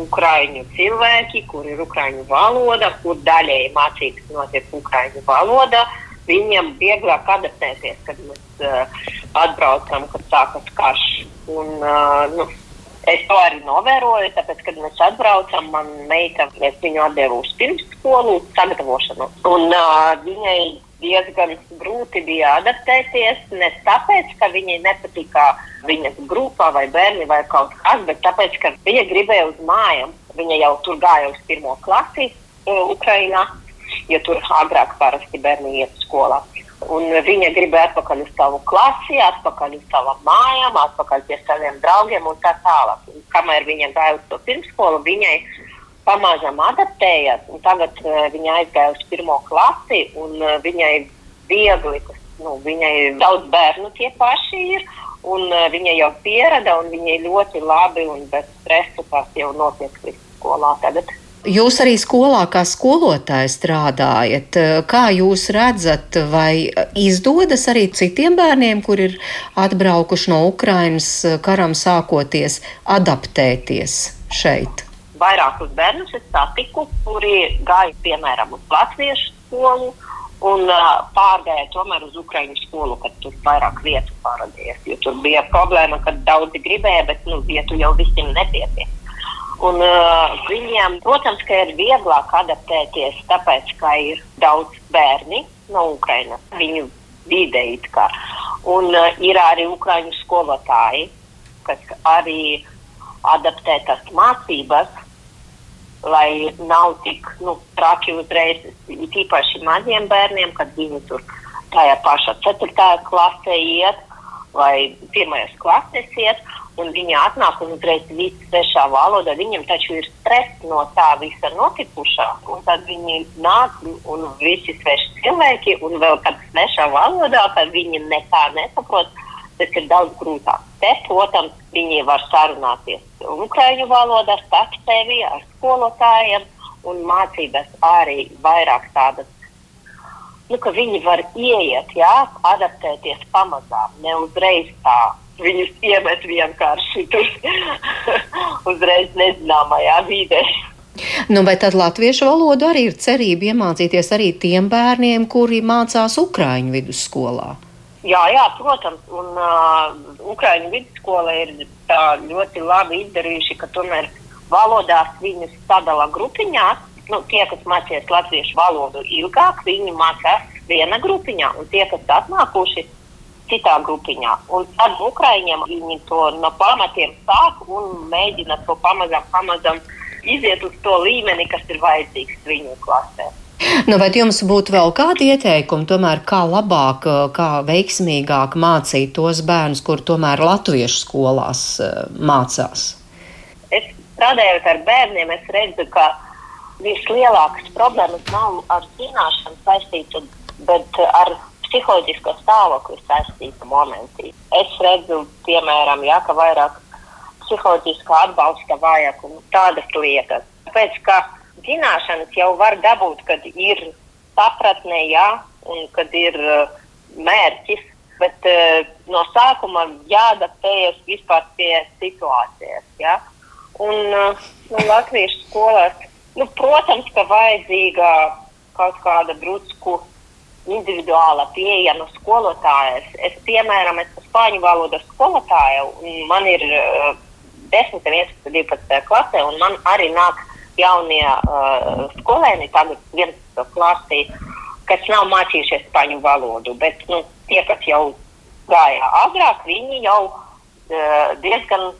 ukraiņu cilvēki, kur ir ukraiņu valoda, kur daļēji mācības notiek ukraiņu valoda, viņiem vieglāk adaptēties, kad mēs uh, atbraucam, kad sākas karš. Un, uh, nu, es to arī novēroju, tāpēc, kad mēs atbraucam, man meita, es viņu atdevu uz pirmsskolu sagatavošanu. Un uh, viņai diezgan grūti bija adaptēties. Ne tāpēc, ka viņai nepatika viņas grupā vai bērni vai kaut kas, bet tāpēc, ka viņa gribēja uz mājām. Viņa jau tur gāja uz pirmo klasi Ukrajinā, jo tur agrāk parasti bērni iet skolā. Un viņa gribēja atpakaļ uz savu klasi, atpakaļ uz savām mājām, atpakaļ pie saviem draugiem un tā tālāk. Un kamēr viņa gāja uz to pirmskolu, viņai pamazām adaptējās. Tagad uh, viņa aizgāja uz pirmo klasi, un uh, viņai viegli, tas, nu, viņai daudz bērnu tie paši ir. Un uh, viņa jau pierada, un viņai ļoti labi un bez stresa tas jau notiek skolā tagad. Jūs arī skolā kā skolotāji strādājat. Kā jūs redzat, vai izdodas arī citiem bērniem, kur ir atbraukuši no Ukrainas karam sākoties, adaptēties šeit? Vairākus bērnus es satiku, kuri gāja piemēram uz latviešu skolu un pārgāja tomēr uz Ukraiņu skolu, kad tur vairāk vietu parādījās. Tur bija problēma, ka daudzi gribēja, bet nu, vietu jau visiem nepietiek. Un, uh, viņiem, protams, ir vieglāk adaptēties, tāpēc, ka ir daudz bērni no Ukrainas, viņu vidē it kā. Un uh, ir arī ukraiņu skolotāji, kas arī adaptē tās mācības, lai nav tik nu, traki uzreiz, īpaši maziem bērniem, kad viņi tur tajā pašā 4. klasē iet vai 1. klasēs iet un viņi atnāk un uzreiz viss svešā valodā. Viņam taču ir stress no tā visa notikušā, un tad viņi nāk un visi sveši cilvēki, un vēl kad svešā valodā, kad viņi nekā nesaprot, tas ir daudz grūtāk. Te, protams, viņi var sarunāties ukraiņu valodā, starp sevi ar skolotājiem, un mācības arī vairāk tādas nu, ka viņi var ieiet, jā, adaptēties pamazām, ne uzreiz tā viņus iemet vienkārši tur uzreiz nezināmajā vidē. Nu, vai tad latviešu valodu arī ir cerība iemācīties arī tiem bērniem, kuri mācās Ukrāņu vidusskolā? Jā, jā, protams, un uh, Ukrāņu vidusskola ir ļoti labi izdarījuši, ka tomēr valodās viņus sadala grupiņās. Nu, tie, kas mācījās latviešu valodu ilgāk, viņi mācās viena grupiņā, un tie, kas atnākuši, citā grupiņā. Un tad Ukraiņiem viņi to no pamatiem sāk un mēģina to pamazām, pamazām iziet uz to līmeni, kas ir vajadzīgs viņu klasē. Nu, vai jums būtu vēl kādi ieteikumi, tomēr, kā labāk, kā veiksmīgāk mācīt tos bērnus, kur tomēr latviešu skolās uh, mācās? Es strādājot ar bērniem, es redzu, ka vislielākās problēmas nav ar zināšanu saistītas, bet ar psiholoģisko stāvokli saistīta momenti. Es redzu, piemēram, ja, ka vairāk psiholoģiskā atbalsta vajag un tādas lietas. Tāpēc, ka zināšanas jau var dabūt, kad ir sapratne, ja, un kad ir uh, mērķis, bet uh, no sākuma jāadaptējas vispār pie situācijas. Ja. Un uh, nu, Latvijas skolās, nu, protams, ka vajadzīga kaut kāda drusku individuāla pieeja no skolotājas. Es, piemēram, esmu spāņu valodas skolotāja, un man ir uh, 10, 11, 12 klasē, un man arī nāk jaunie uh, skolēni, tagad viens klasē, kas nav mācījušies spāņu valodu, bet nu, tie, kas jau gāja agrāk, viņi jau uh, diezgan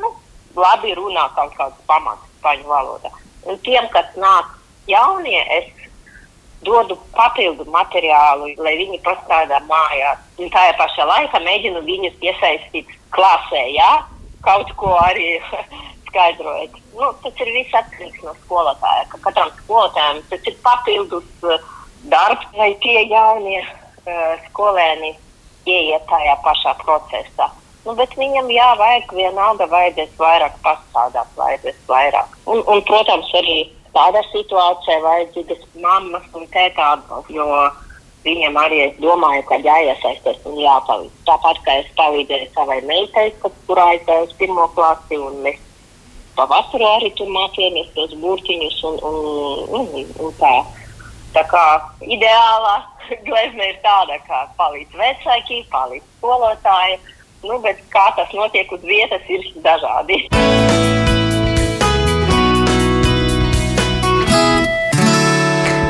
nu, labi runā kaut kādus pamatus spāņu valodā. Un tiem, kas nāk jaunie, es dodu papildu materiālu, lai viņi pastrādā mājās. Un tajā pašā laikā mēģinu viņus iesaistīt klasē, jā, kaut ko arī skaidrojot. Nu, tas ir viss atkarīgs no skolotāja. Ka katram skolotājam tas ir papildus uh, darbs, lai tie jaunie uh, skolēni ieiet tajā pašā procesā. Nu, bet viņam jā, vajag vienalga, vajadzēs vairāk pastrādāt, vajadzēs vairāk. Un, un protams, arī tādā situācijā vajadzīgas mammas un tēta atbalsts, jo viņiem arī es domāju, ka jāiesaistās un jāpalīdz. Tāpat kā es palīdzēju savai meitai, kas tur aizgāja uz pirmo klasi, un mēs pavasarī arī tur mācījāmies tos burtiņus un, un, un, un tā. Tā kā ideālā glezna ir tāda, ka palīdz vecāki, palīdz skolotāji, nu, bet kā tas notiek uz vietas, ir dažādi.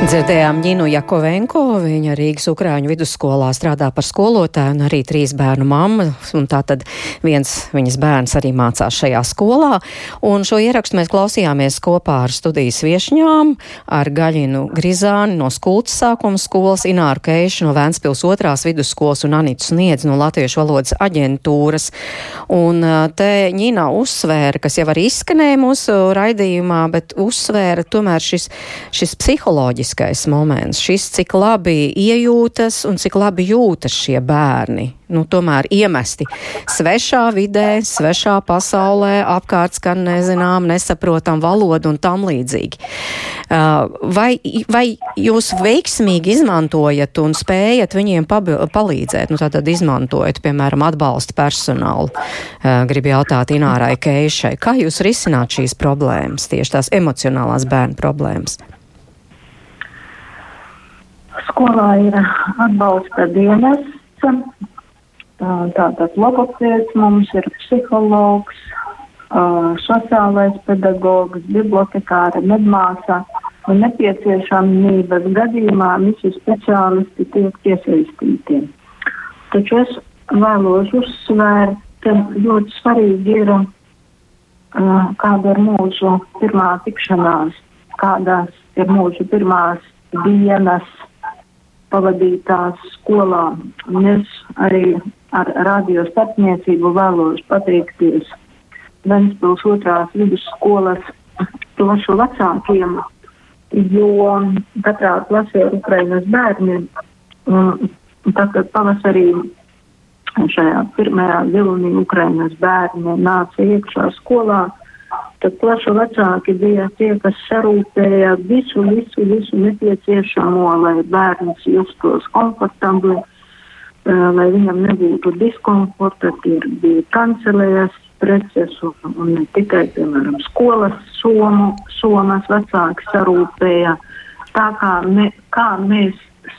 Dzirdējām Ņinu Jakovenko, viņa Rīgas Ukrāņu vidusskolā strādā par skolotāju un arī trīs bērnu mamma, un tātad viens viņas bērns arī mācās šajā skolā. Un šo ierakstu mēs klausījāmies kopā ar studijas viešņām, ar Gaļinu Grizāni no Skultas sākuma skolas, Ināru Keišu no Vēnspils otrās vidusskolas un Anitu Sniedz no Latviešu valodas aģentūras. Un te Ņina uzsvēra, kas jau arī izskanēja mūsu raidījumā, bet uzsvēra tomēr šis, šis psiholoģiskais būtiskais moments. Šis, cik labi iejūtas un cik labi jūtas šie bērni. Nu, tomēr iemesti svešā vidē, svešā pasaulē, apkārt skan nezinām, nesaprotam valodu un tam līdzīgi. Uh, vai, vai jūs veiksmīgi izmantojat un spējat viņiem palīdzēt? Nu, tātad izmantojat, piemēram, atbalsta personālu. Uh, gribu jautāt Inārai Keišai, kā jūs risināt šīs problēmas, tieši tās emocionālās bērnu problēmas? Skolā ir atbalsta dienests. Tātad logopēds mums ir psihologs, sociālais pedagogs, bibliotekāra, medmāsa. Un nepieciešamības gadījumā visi speciālisti tiek iesaistīti. Taču es vēlos uzsvērt, ka ļoti svarīgi ir, kāda ir mūsu pirmā tikšanās, kādas ir mūsu pirmās dienas pavadītās skolā. Un es arī ar radio starpniecību vēlos pateikties Ventspils otrās vidusskolas klašu vecākiem, jo katrā klasē ir Ukrainas bērni. Tātad pavasarī šajā pirmajā vilnī Ukrainas bērni nāca iekšā skolā tad plašu vecāki bija tie, kas sarūpēja visu, visu, visu nepieciešamo, lai bērns justos komfortabli, lai viņam nebūtu diskomforta, tie bija kancelējas preces un, un ne tikai, piemēram, skolas somu, somas vecāki sarūpēja. Tā kā, me, kā mēs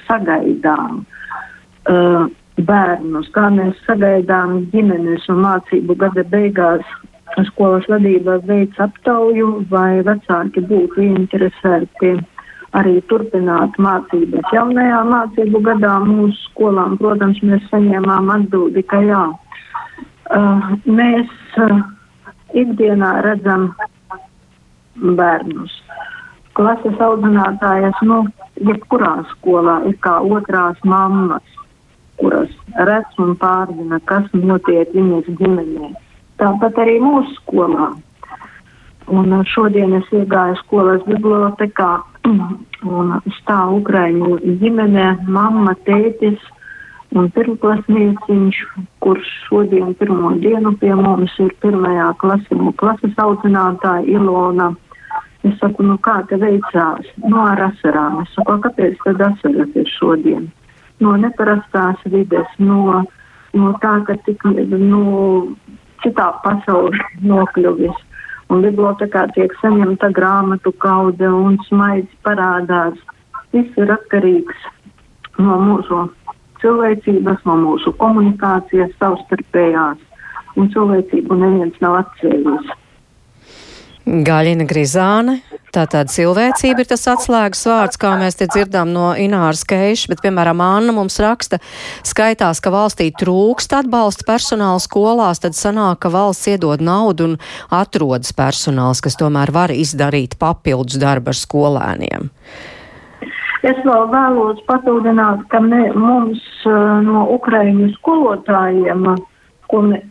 sagaidām uh, bērnus, kā mēs sagaidām ģimenes un mācību gada beigās skolas vadība veids aptauju, vai vecāki būtu interesēti arī turpināt mācības. Jaunajā mācību gadā mūsu skolām, protams, mēs saņēmām atbildi, ka jā. Uh, mēs uh, ikdienā redzam bērnus. Klases audzinātājas, nu, jebkurā skolā ir kā otrās mammas, kuras redz un pārzina, kas notiek viņas ģimenē. Tāpat arī mūsu skolā. Un uh, šodien es iegāju skolas bibliotekā un stāv Ukraiņu ģimene, mamma, tētis un pirmklasnieciņš, kurš šodien pirmo dienu pie mums ir pirmajā klasē, klases audzinātāja Ilona. Es saku, nu kā te veicās? No nu, ar asarām. Es saku, kāpēc tad asaras ir šodien? No neparastās vides, no, no tā, ka tik, nu, citā pasaulē nokļuvis. Un bibliotekā tiek saņemta grāmatu kaude un smaids parādās. Viss ir atkarīgs no mūsu cilvēcības, no mūsu komunikācijas savstarpējās, un cilvēcību neviens nav atcēlis. Gaļina Grizāne. Tātad cilvēcība ir tas atslēgas vārds, kā mēs te dzirdām no Ināras Keiša, bet, piemēram, Anna mums raksta, skaitās, ka valstī trūkst atbalsta personāla skolās, tad sanāk, ka valsts iedod naudu un atrodas personāls, kas tomēr var izdarīt papildus darbu ar skolēniem. Es vēl vēlos patūdināt, ka ne, mums uh, no Ukraiņu skolotājiem,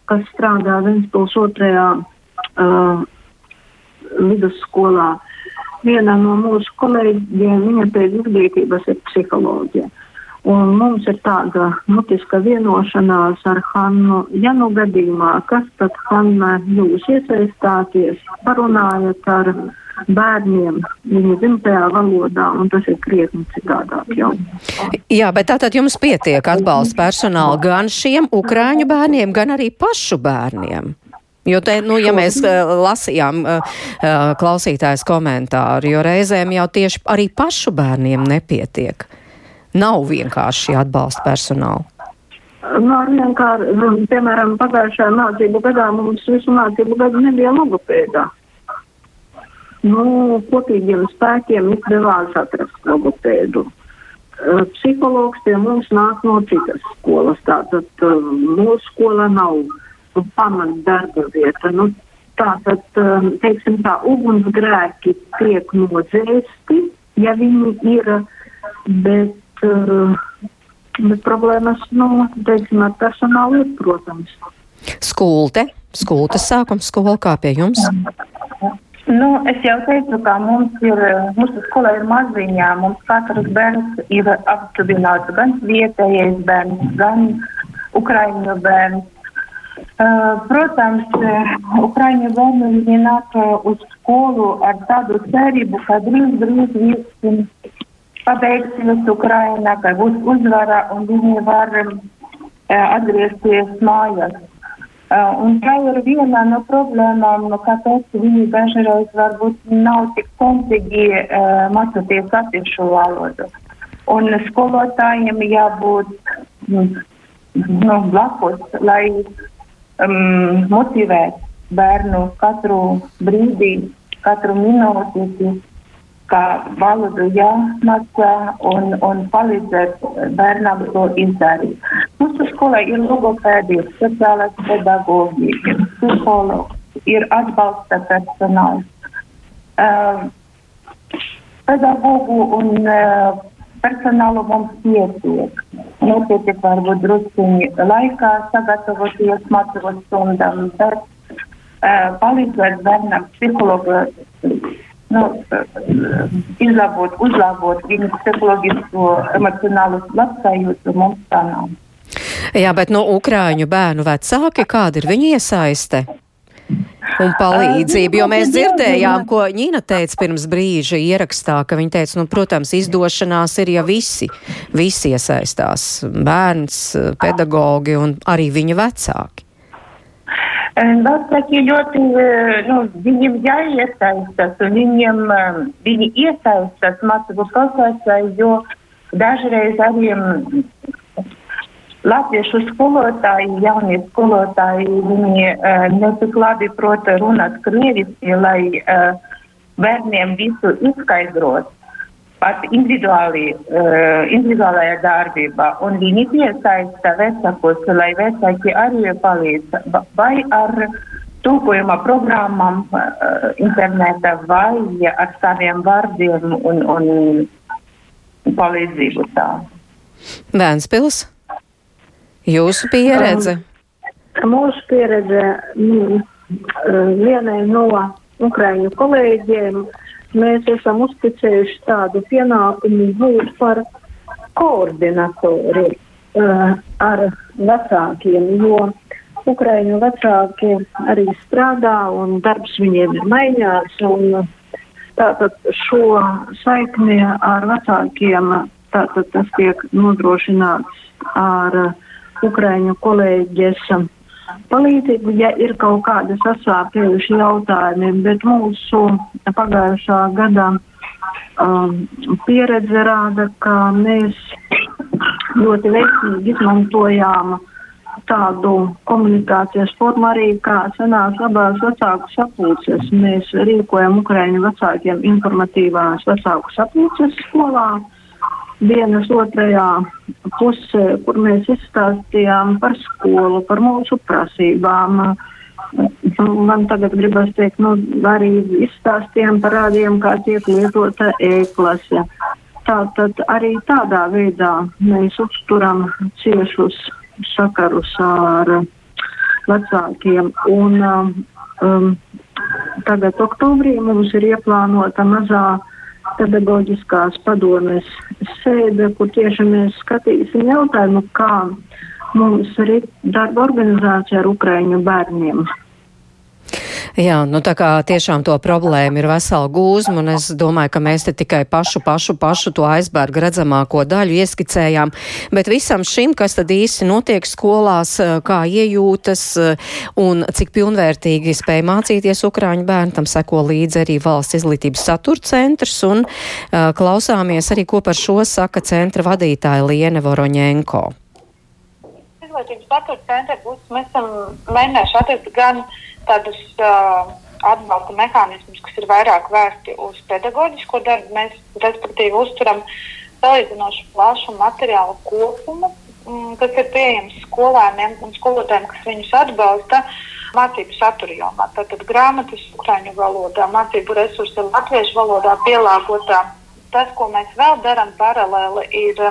kas strādā Ventspils otrajā uh, vidusskolā. Viena no mūsu kolēģiem, viņa pēc izglītības ir psiholoģija. Un mums ir tāda mutiska vienošanās ar Hannu. Ja nu gadījumā, kas tad Hanna jūs iesaistāties, parunājat ar bērniem viņu dzimtajā valodā, un tas ir krietni citādāk jau. Jā, bet tātad jums pietiek atbalsta personāla gan šiem ukrāņu bērniem, gan arī pašu bērniem. Jo te, nu, ja mēs uh, lasījām uh, uh, klausītājs komentāru, jo reizēm jau tieši arī pašu bērniem nepietiek. Nav vienkārši atbalsta personāla. Nu, vienkārši, nu, piemēram, pagājušajā mācību gadā mums visu mācību gadu nebija logopēdā. Nu, kopīgiem spēkiem izdevās atrast logopēdu. Psihologs pie mums nāk no citas skolas, tātad mūsu skola nav pamatdarba vieta. Nu, Tātad, um, teiksim tā, ugunsgrēki tiek nodzēsti, ja viņi ir, bet, uh, bet problēmas, nu, teiksim, ar personālu ir, protams. Skulte, skultas sākums skola kā pie jums? Nu, es jau teicu, ka mums ir, mūsu skolā ir maziņā, mums katrs bērns ir apstudināts gan vietējais bērns, gan ukraiņu bērns. Uh, protams, uh, Ukrāņu bērni viņi nāk uh, uz skolu ar tādu cerību, ka drīz, drīz visi pabeigsies Ukraina, ka būs uzvara un viņi var atgriezties mājās. Un tā ir viena no problēmām, kāpēc viņi dažreiz varbūt nav tik kompīgi uh, mācīties latviešu valodu. Un skolotājiem jābūt nu, blakus, lai um, motivētu bērnu katru brīdi, katru minūti kā valodu jāmācā un, un palīdzēt bērnam to izdarīt. Mūsu skolā ir logopēdi, ir speciālās pedagogi, ir psihologi, ir atbalsta personāls. Uh, pedagogu un uh, personālu mums pietiek. Nepietiek varbūt drusciņi laikā sagatavoties mācību stundām, bet uh, palīdzēt bērnam psihologu nu, izlabot, uzlabot viņu psiholoģisko, emocionālo labsajūtu mums tā nav. Jā, bet no Ukrāņu bērnu vecāki, kāda ir viņa iesaiste? Un palīdzību, jo mēs dzirdējām, ko Ņina teica pirms brīža ierakstā, ka viņa teica, nu, protams, izdošanās ir, ja visi, visi iesaistās, bērns, pedagogi un arī viņa vecāki. Vecāki ļoti, nu, viņiem jāiesaistās, un viņiem, viņi iesaistās mācību procesā, jo dažreiz arī latviešu skolotāji, jaunie skolotāji, viņi uh, netik labi prota runāt krieviski, lai uh, bērniem visu izskaidrot. Pat individuāli, uh, individuālajā darbībā, un viņi piesaista vecākus, lai vecāki arī palīdz. Vai ar tulkojuma programmām uh, internetā, vai ar saviem vārdiem un, un palīdzību tā. Vēnspils, jūsu pieredze? Um, mūsu pieredze mm, vienai no Ukraiņu kolēģiem uh, mēs esam uzticējuši tādu pienākumu būt par koordinatori uh, ar vecākiem, jo Ukraiņu vecāki arī strādā un darbs viņiem ir maiņās. Un, tātad šo saikni ar vecākiem tātad tas tiek nodrošināts ar Ukraiņu kolēģis palīdzību, ja ir kaut kādi sasāpējuši jautājumi, bet mūsu pagājušā gada um, pieredze rāda, ka mēs ļoti veiksmīgi izmantojām tādu komunikācijas formu arī, kā senās abās vecāku sapulces. Mēs rīkojam Ukraiņu vecākiem informatīvās vecāku sapulces skolā dienas otrajā pusē, kur mēs izstāstījām par skolu, par mūsu prasībām. Man tagad gribas teikt, nu, arī izstāstījām, parādījām, kā tiek lietota e-klase. Tātad arī tādā veidā mēs uzturam ciešus sakarus ar vecākiem. Un, um, tagad oktobrī mums ir ieplānota mazā pedagoģiskās padomes sēde, kur tieši mēs skatīsim jautājumu, kā mums ir darba organizācija ar Ukraiņu bērniem. Jā, nu tā kā tiešām to problēmu ir vesela gūzma, un es domāju, ka mēs te tikai pašu, pašu, pašu to aizbērgu redzamāko daļu ieskicējām, bet visam šim, kas tad īsti notiek skolās, eh, kā iejūtas eh, un cik pilnvērtīgi spēj mācīties Ukrāņu bērni, tam seko līdzi arī valsts izglītības satura centrs, un uh, klausāmies arī, ko par šo saka centra vadītāja Liene Voroņenko. Izglītības satura centra puses mēs esam mēģinājuši atrast gan tādus uh, atbalsta mehānismus, kas ir vairāk vērsti uz pedagoģisko darbu. Mēs, respektīvi, uzturam salīdzinoši plašu materiālu kopumu, mm, kas ir pieejams skolēniem un skolotājiem, kas viņus atbalsta mācību satura jomā. Tātad grāmatas ukraiņu valodā, mācību resursi latviešu valodā pielāgotā. Tas, ko mēs vēl darām paralēli, ir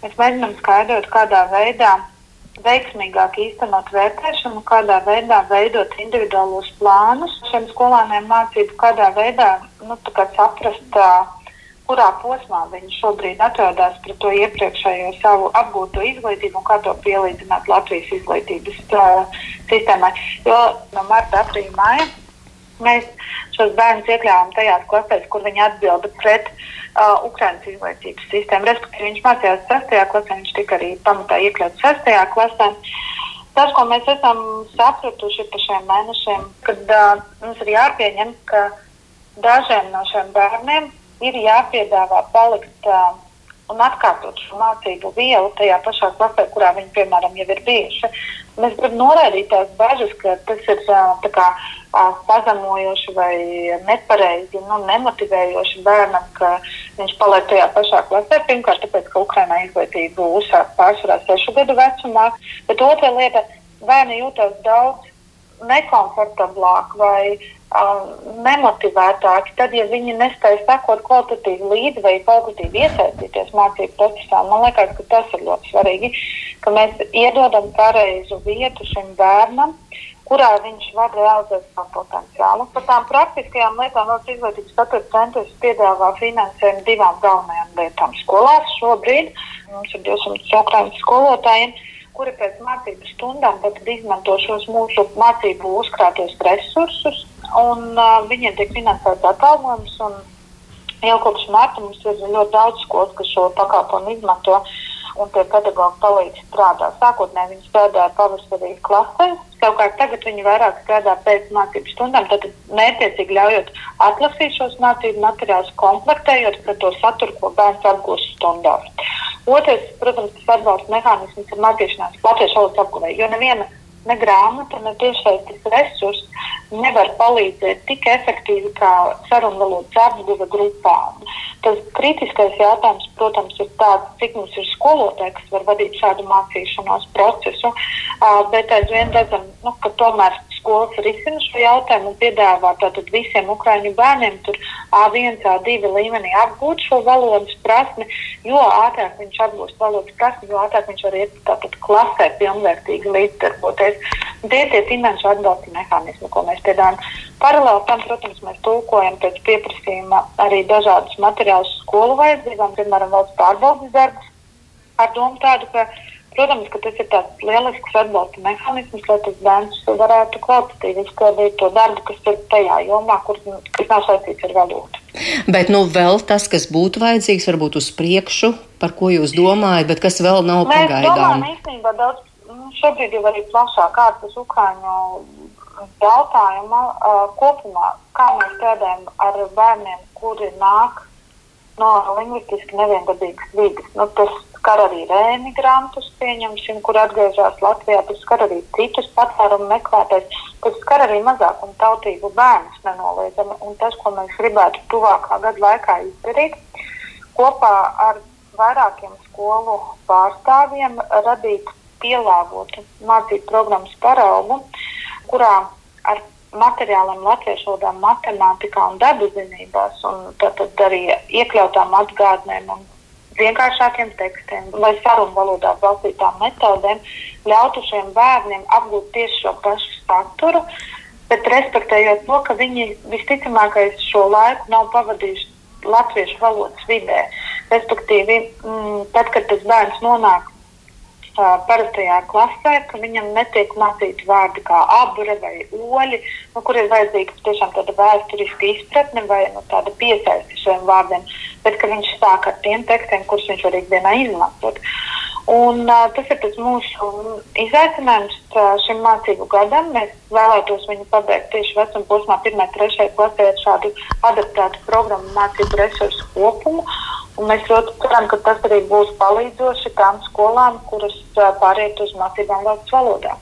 mēs mēģinām skaidrot, kādā veidā veiksmīgāk īstenot vērtēšanu, kādā veidā veidot individuālos plānus šiem skolāniem mācību, kādā veidā nu, kā saprast, kurā posmā viņi šobrīd atrodas pret to iepriekšējo savu apgūto izglītību un kā to pielīdzināt Latvijas izglītības uh, sistēmai. Jo no marta, aprīļa, maija mēs šos bērnus iekļāvām tajās klasēs, kur viņi atbilda pret uh, Ukraiņas izglītības sistēmu. Respektīvi, viņš mācījās 6. klasē, viņš tika arī pamatā iekļauts 6. klasē. Tas, ko mēs esam sapratuši pa šiem mēnešiem, kad uh, mums ir jāpieņem, ka dažiem no šiem bērniem ir jāpiedāvā palikt uh, un atkārtot šo mācību vielu tajā pašā klasē, kurā viņi, piemēram, jau ir bijuši. Mēs gribam noraidīt tās bažas, ka tas ir uh, kā, uh, pazemojoši vai nepareizi, nu, nemotivējoši bērnam, ka viņš paliek tajā pašā klasē. Pirmkārt, tāpēc, ka Ukrainā izglītību uzsāk pārsvarā sešu gadu vecumā, bet otra lieta - bērni jūtas daudz nekomfortablāk vai uh, nemotivētāki, tad, ja viņi nespēj sekot kvalitatīvi līdzi vai kvalitatīvi iesaistīties mācību procesā, man liekas, ka tas ir ļoti svarīgi, ka mēs iedodam pareizu vietu šim bērnam, kurā viņš var realizēt savu potenciālu. Par tām praktiskajām lietām Valsts izglītības saturs centrs piedāvā finansējumu divām galvenajām lietām. Skolās šobrīd mums ir 200 ukraiņu skolotājiem kuri pēc mācību stundām izmanto šos mūsu mācību uzkrātos resursus, un uh, viņiem tiek finansēts atalgojums. Jau kopš marta mums ir ļoti daudz skolas, kas šo pakalpojumu izmanto, un tie pedagoģi palīdz strādāt. Sākotnēji viņi strādāja pavasarī klasēs, savukārt tagad viņi vairāk strādā pēc mācību stundām, tad mērķiecīgi ļaujot atlasīt šos mācību materiālus, komplektējot pret to saturu, ko bērns apgūst stundās. Otrs, protams, tas atbalsta mehānisms ir mācīšanās latviešu valodas apguvē, jo neviena ne grāmata, ne tiešsaistes resursi nevar palīdzēt tik efektīvi kā sarunvalodas apguve grupām. Tas kritiskais jautājums, protams, ir tāds, cik mums ir skolotāji, kas var vadīt šādu mācīšanās procesu, bet aizvien redzam, nu, ka tomēr skolas risina šo jautājumu un piedāvā tātad visiem ukraiņu bērniem tur A1, A2 līmenī apgūt šo valodas prasmi, jo ātrāk viņš apgūst valodas prasmi, jo ātrāk viņš var iet tātad klasē pilnvērtīgi līdzdarboties. Tie ir tie finanšu atbalsta mehānismi, ko mēs piedāvājam. Paralēli tam, protams, mēs tulkojam pēc pieprasījuma arī dažādus materiālus skolu vajadzībām, piemēram, valsts pārbaudas darbus ar domu tādu, ka Protams, ka tas ir tāds lielisks atbalsta mehānisms, lai tas bērns varētu kvalitatīvi izpildīt to darbu, kas ir tajā jomā, kur, kas nav saistīts ar valodu. Bet nu, vēl tas, kas būtu vajadzīgs, varbūt uz priekšu, par ko jūs domājat, bet kas vēl nav pagaidām. Mēs domājam īstenībā daudz, šobrīd jau arī plašāk kārtas Ukraiņu jautājuma uh, kopumā, kā mēs strādājam ar bērniem, kuri nāk no lingvistiski neviendabīgas vidas. Nu, tas skar arī rēmigrantus, pieņemsim, kur atgriežas Latvijā, tas skar arī citus patvērumu meklētājus, tas skar arī mazākumu tautību bērnus nenoliedzami. Un tas, ko mēs gribētu tuvākā gada laikā izdarīt, kopā ar vairākiem skolu pārstāvjiem radīt pielāgotu mācību programmas paraugu, kurā ar materiāliem latviešu valodā, matemātikā un dabas zinībās, un tad, arī iekļautām atgādnēm un vienkāršākiem tekstiem vai sarunu valodā balstītām metodēm ļautu šiem bērniem apgūt tieši šo pašu saturu, bet respektējot to, ka viņi visticamākais šo laiku nav pavadījuši latviešu valodas vidē. Respektīvi, mm, tad, kad tas bērns nonāk parastajā klasē, ka viņam netiek mācīti vārdi kā abure vai oļi, nu, kur ir vajadzīga tiešām tāda vēsturiska izpratne vai nu, tāda piesaisti šiem vārdiem, bet ka viņš sāk ar tiem tekstiem, kurus viņš var ikdienā izmantot. Un, uh, tas ir tas mūsu izaicinājums uh, šim mācību gadam. Mēs vēlētos viņu pabeigt tieši vecuma posmā, 1. un 3. klasē ar šādu adaptētu programmu mācību resursu kopumu. Un mēs ļoti ceram, ka tas arī būs palīdzoši tām skolām, kuras pāriet uz mācībām valsts valodā.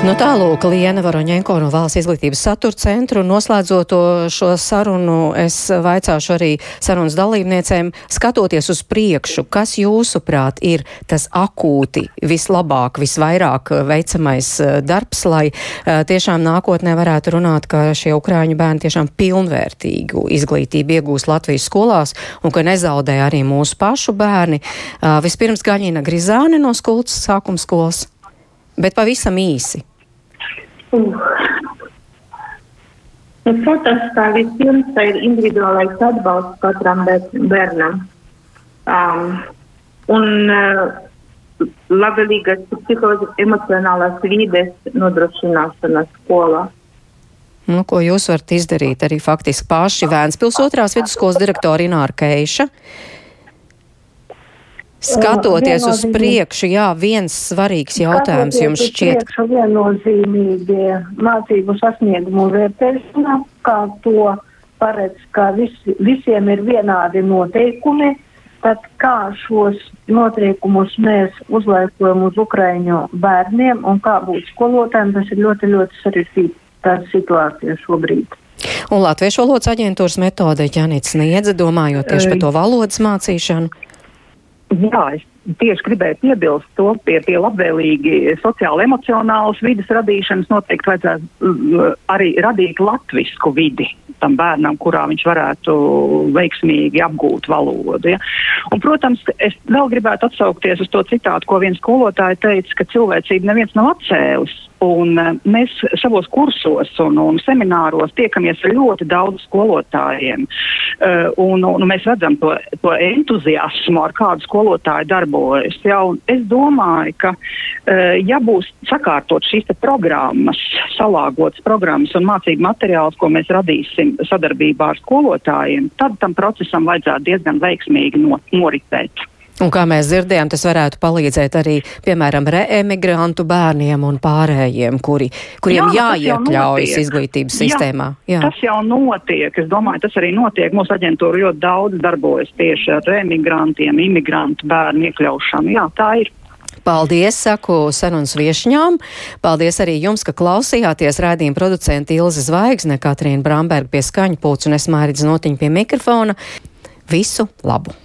Nu, Tālāk, Liena Varoņenko no Valsts izglītības satura centra. Noslēdzot šo sarunu, es vaicāšu arī sarunas dalībniecēm, skatoties uz priekšu, kas jūsuprāt ir tas akūti vislabāk, visvairāk veicamais eh, darbs, lai uh, tiešām nākotnē varētu runāt, ka šie ukrāņu bērni tiešām pilnvērtīgu izglītību iegūs Latvijas skolās un ka nezaudē arī mūsu pašu bērni. Uh, vispirms Gaņina Grizāne no skultas sākuma skolas, bet pavisam īsi. Uh. Nu, protams, kā vispirms ir individuālais atbalsts katram bērnam. Um, un uh, labvēlīgas psiholoģijas emocionālās vides nodrošināšana skolā. Nu, ko jūs varat izdarīt arī faktiski paši Vēnspils otrās vidusskolas direktora Ināra Keiša? Skatoties uz priekšu, jā, viens svarīgs jautājums jums šķiet. Priekšu viennozīmīgie mācību sasniegumu vērtēšana, kā to paredz, ka visi, visiem ir vienādi noteikumi, tad kā šos noteikumus mēs uzlaikojam uz Ukraiņu bērniem un kā būt skolotājiem, tas ir ļoti, ļoti sarežģīta situācija šobrīd. Un Latviešu valodas aģentūras metode Janīts sniedza, domājot tieši par to valodas mācīšanu. Jā, es tieši gribēju piebilst to pie, pie labvēlīgi sociāli emocionālas vidas radīšanas. Noteikti vajadzētu arī radīt latvisku vidi tam bērnam, kurā viņš varētu veiksmīgi apgūt valodu. Ja? Un, protams, es vēl gribētu atsaukties uz to citātu, ko viens skolotāja teica, ka cilvēcību neviens nav atcēlis. Un uh, mēs savos kursos un, un semināros tiekamies ar ļoti daudz skolotājiem. Uh, un, un mēs redzam to, to entuziasmu, ar kādu skolotāju darbojas. Ja? Es domāju, ka uh, ja būs sakārtot šīs programmas, salāgotas programmas un mācību materiāls, ko mēs radīsim sadarbībā ar skolotājiem, tad tam procesam vajadzētu diezgan veiksmīgi no, noritēt. Un kā mēs dzirdējām, tas varētu palīdzēt arī, piemēram, reemigrantu bērniem un pārējiem, kuri, kuriem Jā, jāiekļaujas izglītības Jā, sistēmā. Jā. Tas jau notiek. Es domāju, tas arī notiek. Mūsu aģentūra ļoti daudz darbojas tieši ar reemigrantiem, imigrantu bērnu iekļaušanu. Jā, tā ir. Paldies, saku sarunas viešņām. Paldies arī jums, ka klausījāties rādījuma producenta Ilze Zvaigzne, Katrīna Bramberga pie skaņa pūts un es Mārīdz Notiņa pie mikrofona. Visu labu!